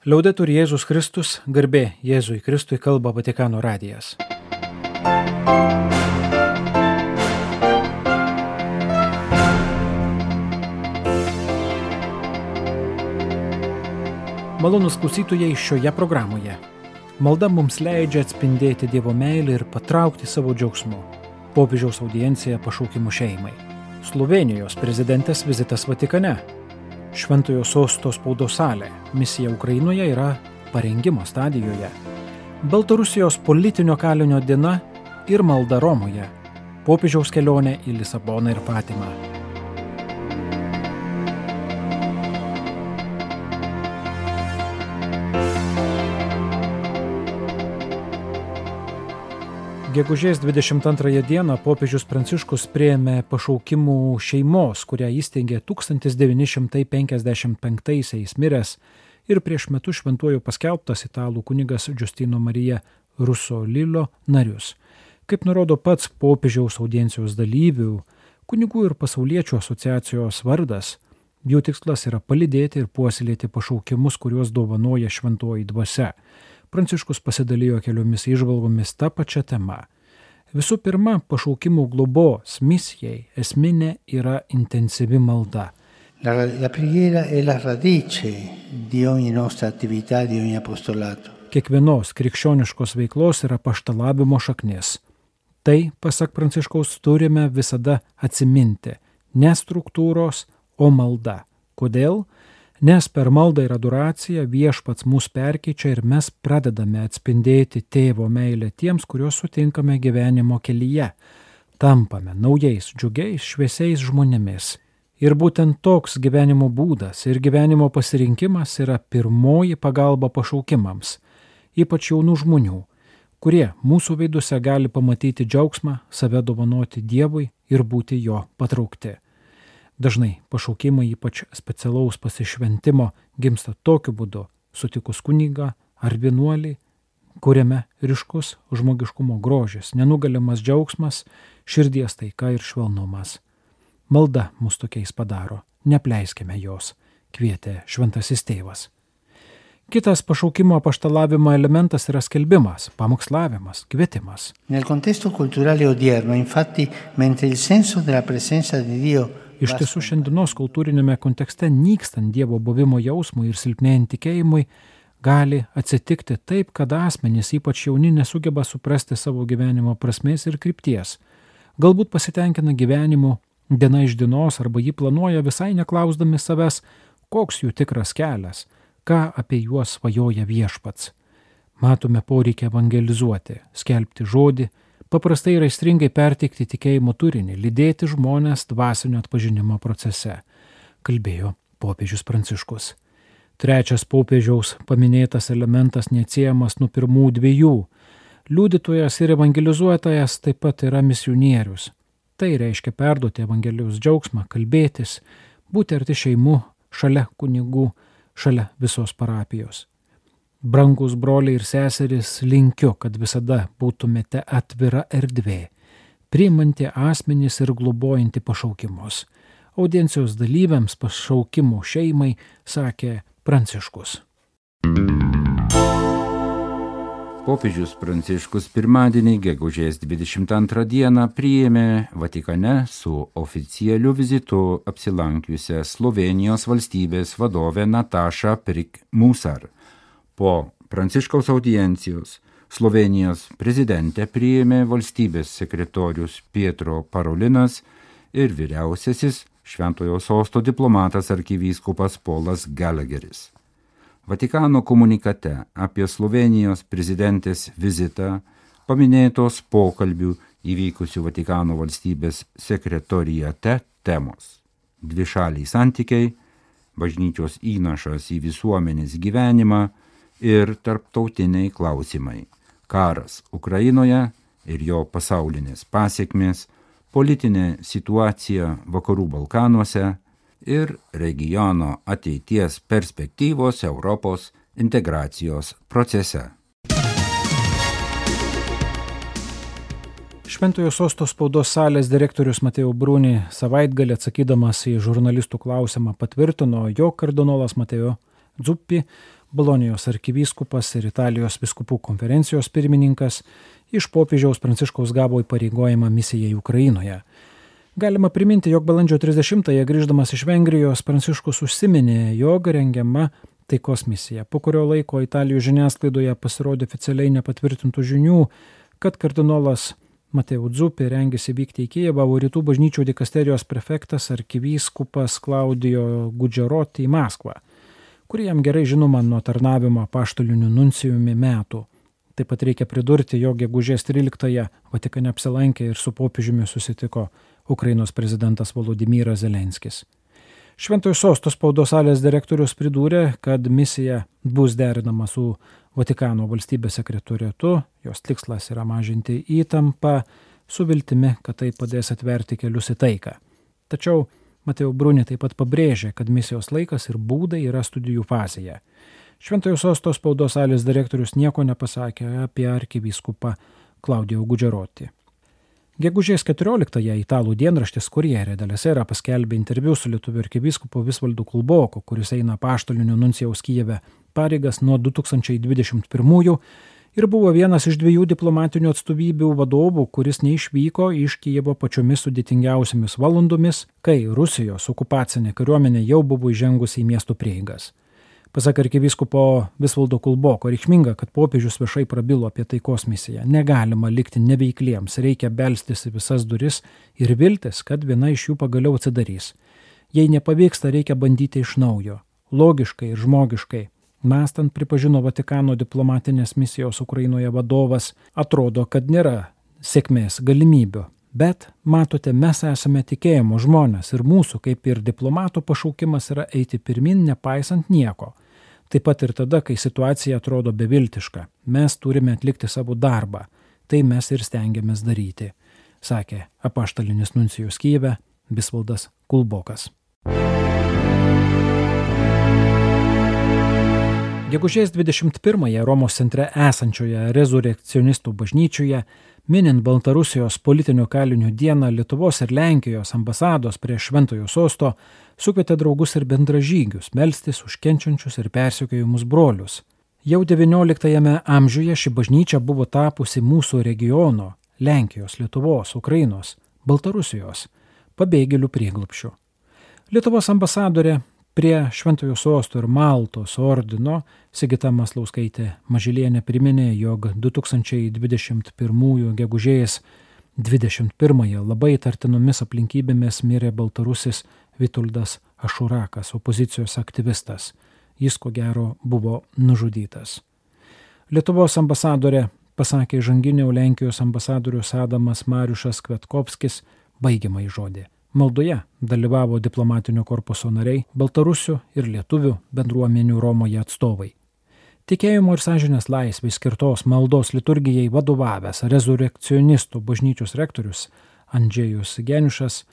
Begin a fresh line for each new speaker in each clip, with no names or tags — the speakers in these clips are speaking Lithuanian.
Liaudetur Jėzus Kristus, garbė Jėzui Kristui kalba Vatikano radijas. Malonus klausytojai šioje programoje. Malda mums leidžia atspindėti Dievo meilę ir patraukti savo džiaugsmu. Popiežiaus audiencija pašaukimų šeimai. Slovenijos prezidentės vizitas Vatikane. Šventojo sosto spaudos salė. Misija Ukrainoje yra parengimo stadijoje. Baltarusijos politinio kalinio diena ir malda Romoje. Popiežiaus kelionė į Lisaboną ir Fatimą. Gegužės 22 dieną popiežius Pranciškus prieėmė pašaukimų šeimos, kurią įsteigė 1955-aisiais miręs ir prieš metus šventuoju paskelbtas italų kunigas Giustino Marija Ruso Lilo narius. Kaip nurodo pats popiežiaus audiencijos dalyvių, kunigų ir pasauliečių asociacijos vardas, jų tikslas yra palidėti ir puoselėti pašaukimus, kuriuos dovanoja šventoji dvasia Pranciškus pasidalijo keliomis išvalgomis tą pačią temą. Visų pirma, pašaukimų globos misijai esminė yra intensyvi malda.
La, la preghiera è la radice di ogni nostra attività, di ogni apostolato.
Kiekvienos krikščioniškos veiklos yra paštalavimo šaknis. Tai, pasak Pranciškaus, turime visada atsiminti - ne struktūros, o malda. Kodėl? Nes per maldą ir adoraciją viešpats mus perkeičia ir mes pradedame atspindėti tėvo meilę tiems, kuriuos sutinkame gyvenimo kelyje. Tampame naujais, džiugiais, šviesiais žmonėmis. Ir būtent toks gyvenimo būdas ir gyvenimo pasirinkimas yra pirmoji pagalba pašaukimams, ypač jaunų žmonių, kurie mūsų veiduose gali pamatyti džiaugsmą, save dovanoti Dievui ir būti jo patraukti. Dažnai pašaukimai ypač specialaus pasišventimo gimsta tokiu būdu, sutikus kunigą ar vienuolį, kuriame ryškus žmogiškumo grožis, nenugalimas džiaugsmas, širdies taika ir švelnumas. Malda mus tokiais padaro, nepleiskime jos, kvietė šventasis tėvas. Kitas pašaukimo apaštalavimo elementas yra skelbimas, pamokslavimas, kvietimas.
Nel contesto culturale odierno, infatti, mentre il senso della presenza di Dio
Iš tiesų šiandienos kultūrinėme kontekste nykstant Dievo buvimo jausmui ir silpnėjant tikėjimui, gali atsitikti taip, kad asmenys, ypač jauni, nesugeba suprasti savo gyvenimo prasmės ir krypties. Galbūt pasitenkina gyvenimu diena iš dienos arba jį planuoja visai neklausdami savęs, koks jų tikras kelias, ką apie juos svajoja viešpats. Matome poreikį evangelizuoti, skelbti žodį, paprastai ir aistringai perteikti tikėjimo turinį, lydėti žmonės dvasinio atpažinimo procese, kalbėjo popiežius Pranciškus. Trečias popiežiaus paminėtas elementas neatsiejamas nuo pirmų dviejų. Liudytojas ir evangelizuotojas taip pat yra misionierius. Tai reiškia perduoti evangelijos džiaugsmą, kalbėtis, būti arti šeimų, šalia kunigų, šalia visos parapijos. Brangus broliai ir seserys, linkiu, kad visada būtumėte atvira erdvė, priimanti asmenys ir globojanti pašaukimus. Audiencijos dalyviams pašaukimų šeimai sakė Pranciškus.
Popiežius Pranciškus pirmadienį, gegužės 22 dieną, priėmė Vatikane su oficialiu vizitu apsilankiusią Slovenijos valstybės vadovę Natašą Prik Musar Po Pranciškaus audiencijos Slovenijos prezidentę priėmė valstybės sekretorius Pietro Parolinas ir vyriausiasis Šventojo sosto diplomatas arkivyskupas Polas Gallagheris. Vatikano komunikate apie Slovenijos prezidentės vizitą paminėtos pokalbių įvykusių Vatikano valstybės sekretorijate temos - dvišaliai santykiai, bažnyčios įnašas į visuomenės gyvenimą, ir tarptautiniai klausimai - karas Ukrainoje ir jo pasaulinės pasiekmes, politinė situacija Vakarų Balkanuose ir regiono ateities perspektyvos Europos integracijos procese.
Šventojo sosto spaudos salės direktorius Matėjo Brūni savaitgalį atsakydamas į žurnalistų klausimą patvirtino, jog kardinolas Matėjo Dzuppi Bolonijos arkivyskupas ir Italijos viskupų konferencijos pirmininkas iš popiežiaus Pranciškaus gavo įpareigojimą misijai Ukrainoje. Galima priminti, jog balandžio 30-ąją grįždamas iš Vengrijos Pranciškus užsiminė, jog rengiama taikos misija, po kurio laiko Italijos žiniasklaidoje pasirodė oficialiai nepatvirtintų žinių, kad kardinolas Mateo Dzupė rengėsi vykti į Kijevą, o rytų bažnyčių dikasterijos prefektas arkivyskupas Klaudijo Gudžeroti į Maskvą kuri jam gerai žinoma nuo tarnavimo paštulinių nuncijumi metų. Taip pat reikia pridurti, jog gegužės 13-ąją Vatikane apsilankė ir su popiežiumi susitiko Ukrainos prezidentas Volodymyras Zelenskis. Šventojo sostos spaudos salės direktorius pridūrė, kad misija bus derinama su Vatikano valstybės sekretorietu, jos tikslas yra mažinti įtampą, su viltimi, kad tai padės atverti kelius į taiką. Tačiau Mateo Brunė taip pat pabrėžė, kad misijos laikas ir būdai yra studijų fazėje. Šventojo sosto spaudos salės direktorius nieko nepasakė apie arkivyskupą Klaudijo Gudžeroti. Gegužės 14-ąją italų dienraštis Kurjerė Dalesera paskelbė interviu su lietuviu arkivyskupu Visvaldu Kulboku, kuris eina paštoliniu nuncijaus Kijeve pareigas nuo 2021 ir buvo vienas iš dviejų diplomatinių atstovybių vadovų, kuris neišvyko iš Kijevo pačiomis sudėtingiausiamis valandomis, kai Rusijos okupacinė kariuomenė jau buvo įžengusi į miestų prieigas. Pasak arkivyskupo Visvaldo Kulboko, reikšminga, kad popiežius viešai prabilo apie taikos misiją. Negalima likti neveikliems, reikia belstis į visas duris ir viltis, kad viena iš jų pagaliau atsidarys. Jei nepavyksta, reikia bandyti iš naujo, logiškai ir žmogiškai, Mastant pripažino Vatikano diplomatinės misijos Ukrainoje vadovas, atrodo, kad nėra sėkmės galimybių. Bet, matote, mes esame tikėjimo žmonės ir mūsų, kaip ir diplomatų pašaukimas yra eiti pirmin, nepaisant nieko. Taip pat ir tada, kai situacija atrodo beviltiška. Mes turime atlikti savo darbą. Tai mes ir stengiamės daryti, sakė apaštalinis nuncijus Kyve Bisvaldas Kulbokas. Gegužės 21-ąją Romos centre esančioje rezurekcionistų bažnyčioje, minint Baltarusijos politinių kalinių dieną Lietuvos ir Lenkijos ambasados prie Šventojo sosto, sukvietė draugus ir bendražygius melstis už kenčiančius ir persiekiojimus brolius. Jau XIX amžiuje ši bažnyčia buvo tapusi mūsų regiono - Lenkijos, Lietuvos, Ukrainos, Baltarusijos - pabėgėlių prieglupščių. Lietuvos ambasadorė Prie Šventojo sosto ir Maltos ordino Sigita Maslauskaitė Mažilienė priminė, jog 2021 gegužės 21 labai tartinomis aplinkybėmis mirė Baltarusis Vituldas Ašurakas, opozicijos aktyvistas. Jis ko gero buvo nužudytas. Lietuvos ambasadorė pasakė žanginio Lenkijos ambasadorius Adamas Mariušas Kvetkovskis baigiamai žodį. Maldoje dalyvavo diplomatinio korpuso nariai, baltarusių ir lietuvių bendruomenių Romoje atstovai. Tikėjimo ir sąžinės laisvai skirtos maldos liturgijai vadovavęs rezurekcionistų bažnyčios rektorius Andžėjus Geniušas,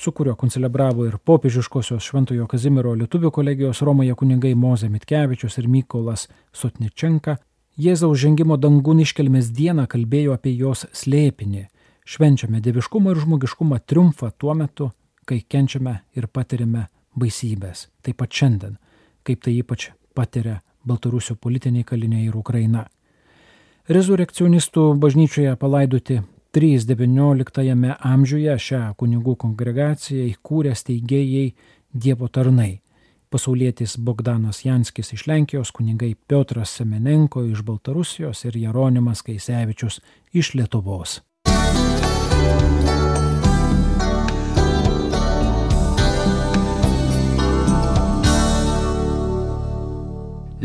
su kuriuo koncelebravo ir popiežiškosios Šventojo Kazimiero lietuvių kolegijos Romoje kunigai Moze Mitkevičius ir Mykolas Sotničenka, Jėzaus žengimo dangun iškelmės dieną kalbėjo apie jos slėpinį švenčiame dieviškumo ir žmogiškumo triumfą tuo metu, kai kenčiame ir patiriame baisybės. Taip pat šiandien, kaip tai ypač patiria Baltarusių politiniai kaliniai ir Ukraina. Rezurekcionistų bažnyčioje palaidoti 3.19 amžiuje šią kunigų kongregaciją įkūrė steigėjai Dievo tarnai. Pasaulietis Bogdanas Janskis iš Lenkijos, kunigai Piotras Semenenko iš Baltarusijos ir Jeronimas Kaisevičius iš Lietuvos.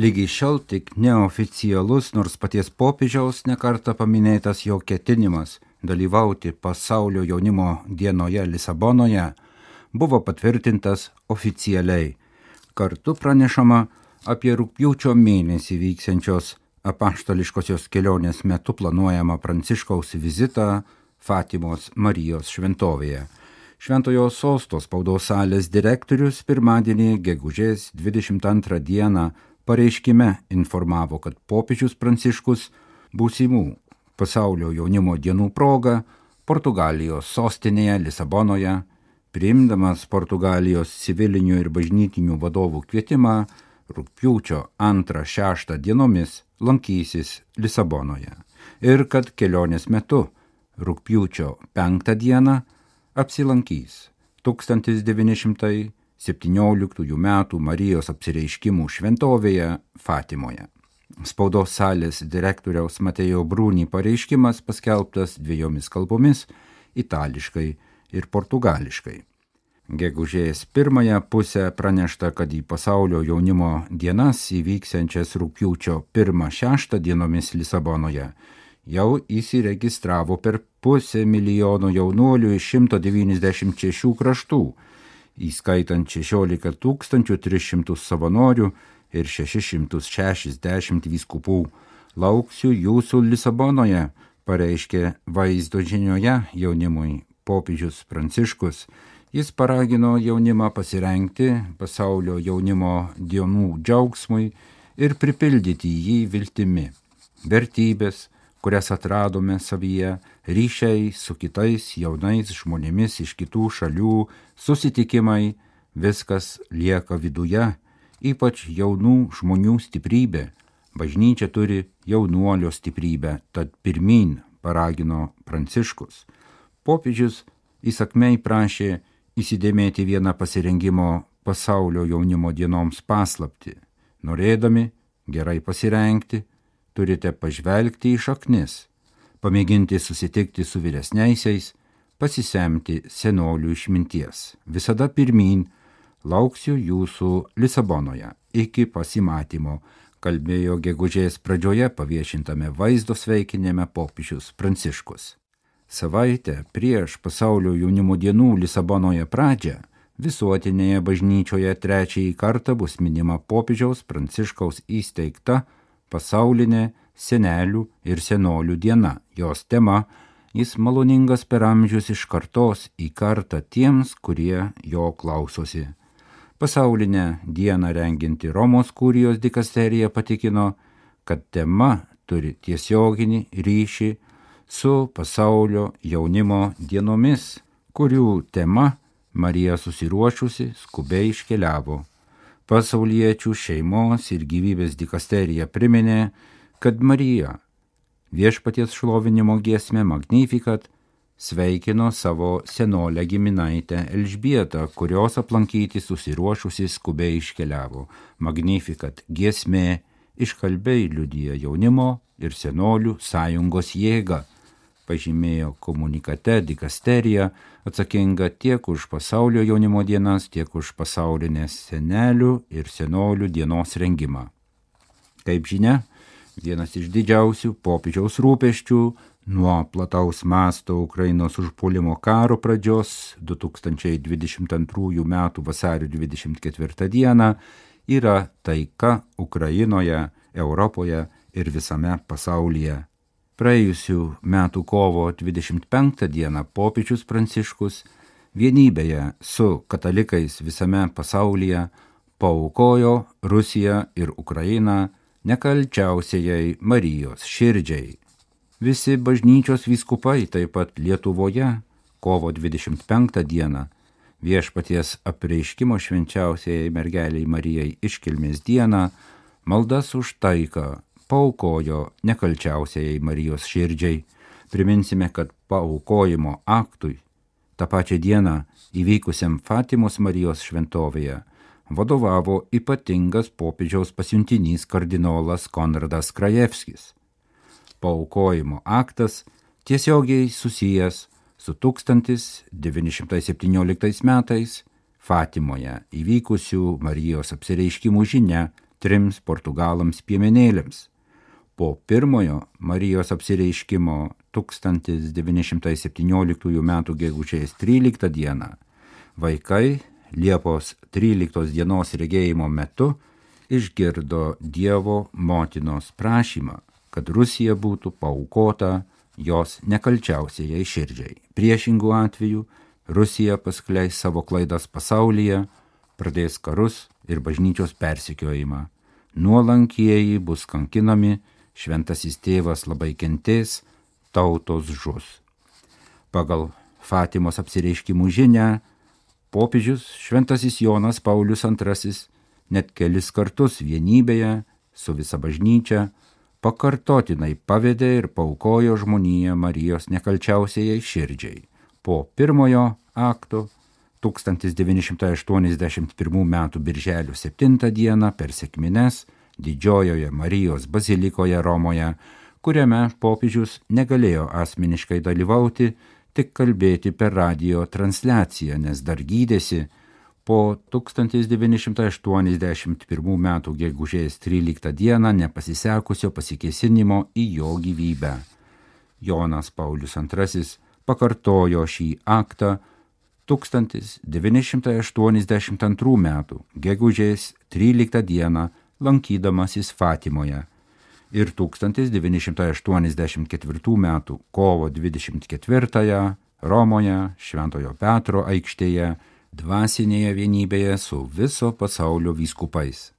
Lygiai šiol tik neoficialus, nors paties popiežiaus nekarta paminėtas jo ketinimas dalyvauti pasaulio jaunimo dienoje Lisabonoje buvo patvirtintas oficialiai. Kartu pranešama apie rūpjūčio mėnesį vyksiančios apaštališkosios kelionės metu planuojamą Pranciškaus vizitą Fatimos Marijos šventovėje. Šventojo sosto spaudos salės direktorius pirmadienį gegužės 22 dieną pareiškime informavo, kad popiežius Pranciškus būsimų pasaulio jaunimo dienų proga Portugalijos sostinėje Lisabonoje, priimdamas Portugalijos civilinių ir bažnytinių vadovų kvietimą, rūpiučio 2-6 dienomis lankysis Lisabonoje ir kad kelionės metu rūpiučio 5 dieną apsilankys 1917 m. Marijos apsireiškimų šventovėje Fatimoje. Spaudos salės direktoriaus Matėjo Brūnį pareiškimas paskelbtas dviejomis kalbomis - itališkai ir portugališkai. Gegužės pirmąją pusę pranešta, kad į pasaulio jaunimo dienas įvyksiančias rūpiučio 1-6 dienomis Lisabonoje jau įsiregistravo per pusę milijono jaunuolių iš 196 kraštų, įskaitant 16 300 savanorių ir 660 vyskupų. Lauksiu jūsų Lisabonoje, pareiškė vaizdo žinioje jaunimui popiežius Pranciškus. Jis paragino jaunimą pasirengti pasaulio jaunimo dienų džiaugsmui ir pripildyti jį viltimi. Vertybės, kurias atradome savyje, ryšiai su kitais jaunais žmonėmis iš kitų šalių, susitikimai, viskas lieka viduje, ypač jaunų žmonių stiprybė. Bažnyčia turi jaunuolio stiprybę, tad pirmin paragino Pranciškus. Popiežius įsakmei prašė įsidėmėti vieną pasirengimo pasaulio jaunimo dienoms paslapti. Norėdami gerai pasirengti, turite pažvelgti į šaknis, pamėginti susitikti su vyresniaisiais, pasisemti senolių išminties. Visada pirmin, lauksiu jūsų Lisabonoje. Iki pasimatymo, kalbėjo gegužės pradžioje paviešintame vaizdo sveikinėme popiežius Pranciškus. Savaitę prieš pasaulio jaunimo dienų Lisabonoje pradžią visuotinėje bažnyčioje trečiąjį kartą bus minima popiežiaus Pranciškaus įsteigta pasaulinė senelių ir senolių diena. Jos tema - jis maloningas per amžius iš kartos į kartą tiems, kurie jo klausosi. Pasaulinę dieną renginti Romos kurijos dikasterija patikino, kad tema turi tiesioginį ryšį su pasaulio jaunimo dienomis, kurių tema Marija susiruošusi skubiai iškeliavo pasauliečių šeimos ir gyvybės dikasterija priminė, kad Marija viešpaties šlovinimo giesmė Magnificat sveikino savo senolę giminaitę Elžbietą, kurios aplankyti susiruošusi skubiai iškeliavo. Magnificat giesmė iškalbiai liudyja jaunimo ir senolių sąjungos jėgą pažymėjo komunikate dikasterija atsakinga tiek už pasaulio jaunimo dienas, tiek už pasaulinės senelių ir senolių dienos rengimą. Kaip žinia, vienas iš didžiausių popiežiaus rūpeščių nuo plataus masto Ukrainos užpuolimo karo pradžios 2022 m. vasario 24 d. yra taika Ukrainoje, Europoje ir visame pasaulyje. Praėjusių metų kovo 25 dieną popiežius Pranciškus vienybėje su katalikais visame pasaulyje paukojo Rusiją ir Ukrainą nekalčiausiai Marijos širdžiai. Visi bažnyčios vyskupai taip pat Lietuvoje kovo 25 dieną viešpaties apreiškimo švenčiausiai mergeliai Marijai iškilmės dieną maldas už taiką paukojo nekalčiausiai Marijos širdžiai. Priminsime, kad paukojimo aktui tą pačią dieną įvykusiam Fatimos Marijos šventovėje vadovavo ypatingas popiežiaus pasiuntinys kardinolas Konradas Krajevskis. Paukojimo aktas tiesiogiai susijęs su 1917 metais Fatimoje įvykusių Marijos apsireiškimų žinia trims portugalams piemenėlėms po pirmojo Marijos apsireiškimo 1917 m. gegužės 13 d. vaikai Liepos 13 dienos regėjimo metu išgirdo Dievo motinos prašymą, kad Rusija būtų paukota jos nekalčiausiai širdžiai. Priešingų atveju Rusija paskleis savo klaidas pasaulyje, pradės karus ir bažnyčios persikiojimą. Nuolankieji bus kankinami, šventasis tėvas labai kentės, tautos žus. Pagal Fatimos apsireiškimų žinę, popiežius šventasis Jonas Paulius II net kelis kartus vienybėje su visa bažnyčia pakartotinai pavedė ir paukojo žmoniją Marijos nekalčiausiai širdžiai. Po pirmojo akto 1981 m. birželio 7 d. per sėkmines didžiojoje Marijos bazilikoje Romoje, kuriame popiežius negalėjo asmeniškai dalyvauti, tik kalbėti per radio transliaciją, nes dar gydėsi po 1981 m. gegužės 13 d. nepasisekusio pasikesinimo į jo gyvybę. Jonas Paulius II pakartojo šį aktą 1982 m. gegužės 13 d. lankydamasis Fatimoje ir 1984 m. kovo 24 Romoje Šventojo Petro aikštėje dvasinėje vienybėje su viso pasaulio vyskupais.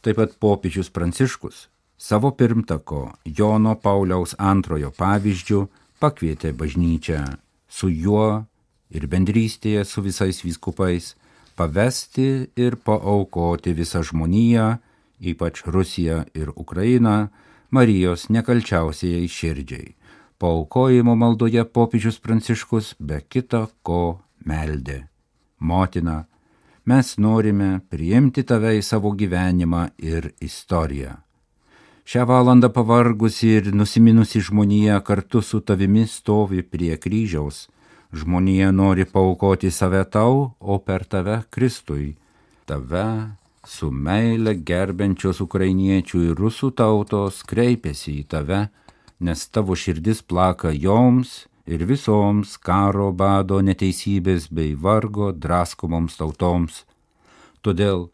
Taip pat popiežius Pranciškus savo pirmtako Jono Pauliaus antrojo pavyzdžių pakvietė bažnyčią su juo ir bendrystėje su visais vyskupais pavesti ir paaukoti visą žmoniją, ypač Rusiją ir Ukrainą, Marijos nekalčiausiai širdžiai. Paukojimo maldoje popiežius Pranciškus be kita ko meldė. Motina, mes norime priimti tave į savo gyvenimą ir istoriją. Šią valandą pavargusi ir nusiminusi žmonija kartu su tavimi stovi prie kryžiaus. Žmonija nori paukoti save tau, o per tave Kristui. Tave su meile gerbiančios ukrainiečių ir rusų tautos kreipiasi į tave, nes tavo širdis plaka joms ir visoms karo bado neteisybės bei vargo draskomoms tautoms. Todėl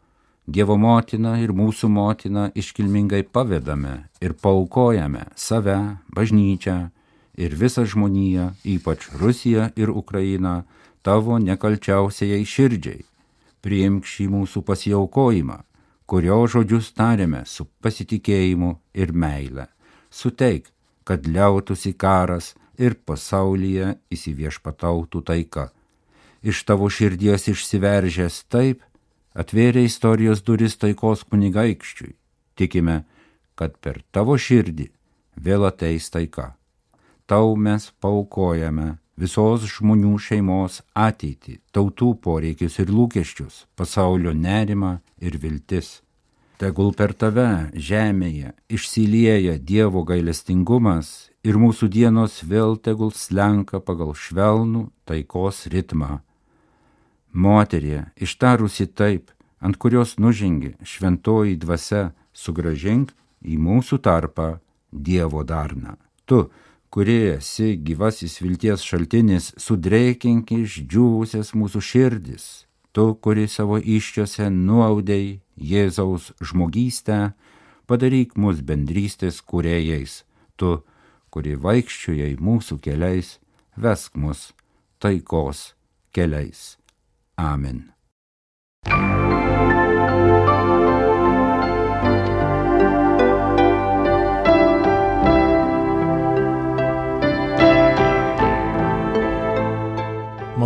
Dievo motina ir mūsų motina iškilmingai pavedame ir paukojame save, bažnyčią ir visą žmoniją, ypač Rusiją ir Ukrainą, tavo nekalčiausiai širdžiai. Priimk šį mūsų pasiaukojimą, kurio žodžius tarėme su pasitikėjimu ir meile. Suteik, kad liautųsi karas ir pasaulyje įsiviešpatautų taika. Iš tavo širdies išsiveržęs taip, atvėrė istorijos duris taikos kunigaikščiui. Tikime, kad per tavo širdį vėl ateis taika. Tau mes paukojame visos žmonių šeimos ateitį, tautų poreikius ir lūkesčius, pasaulio nerimą ir viltis. Tegul per tave žemėje išsilieja Dievo gailestingumas ir mūsų dienos vėl tegul slenka pagal švelnų taikos ritmą Moterie, ištarusi taip, ant kurios nužengi šventoji dvasia, sugražink į mūsų tarpą Dievo darną. Tu, kurie esi gyvasis vilties šaltinis, sudreikink išdžiūvusias mūsų širdis. Tu, kuri savo iščiose nuaudėjai Jėzaus žmogystę, padaryk mus bendrystės kuriejais. Tu, kuri vaikščiojai mūsų keliais, vesk mus taikos keliais. Amen.